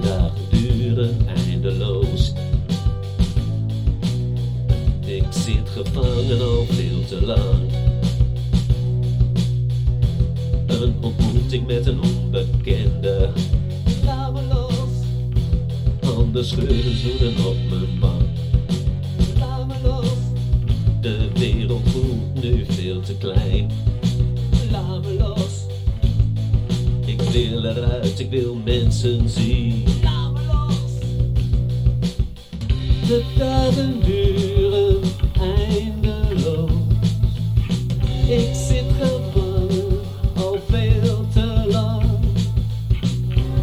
de dagen duren eindeloos. Ik zit gevangen al veel te lang. Een ontmoeting met een onbekende. Lameloos. Handen scheuren zoenen op mijn man. Lameloos. De wereld voelt nu veel te klein. Lameloos. Ik wil eruit, ik wil mensen zien. De dagen duren eindeloos. Ik zit gevangen al veel te lang.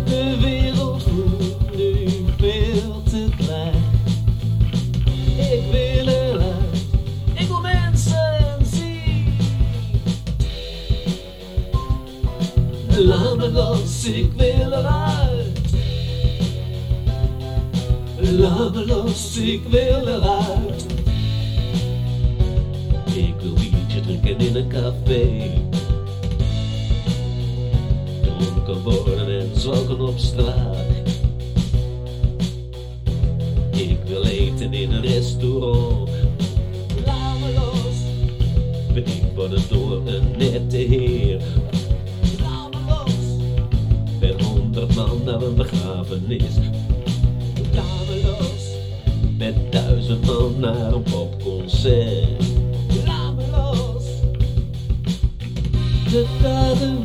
De wereld voelt nu veel te klein. Ik wil eruit, ik wil mensen zien. Laat me los, ik wil eruit. Los, ik wil eruit. Ik wil biertje drinken in een café. Dronken worden en zwalken op straat. Ik wil eten in een restaurant. Me los, Bediend worden door een nette heer. laat me los, Per honderd man naar een begrafenis. Duizend man naar een popconcert. laat me los. De dagen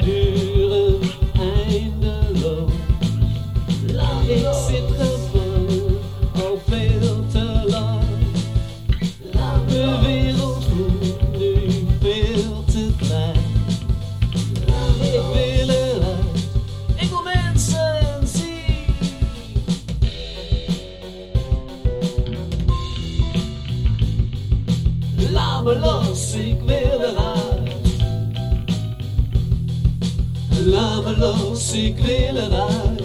Laat me los, ik wil eruit. Laat me los, ik wil eruit.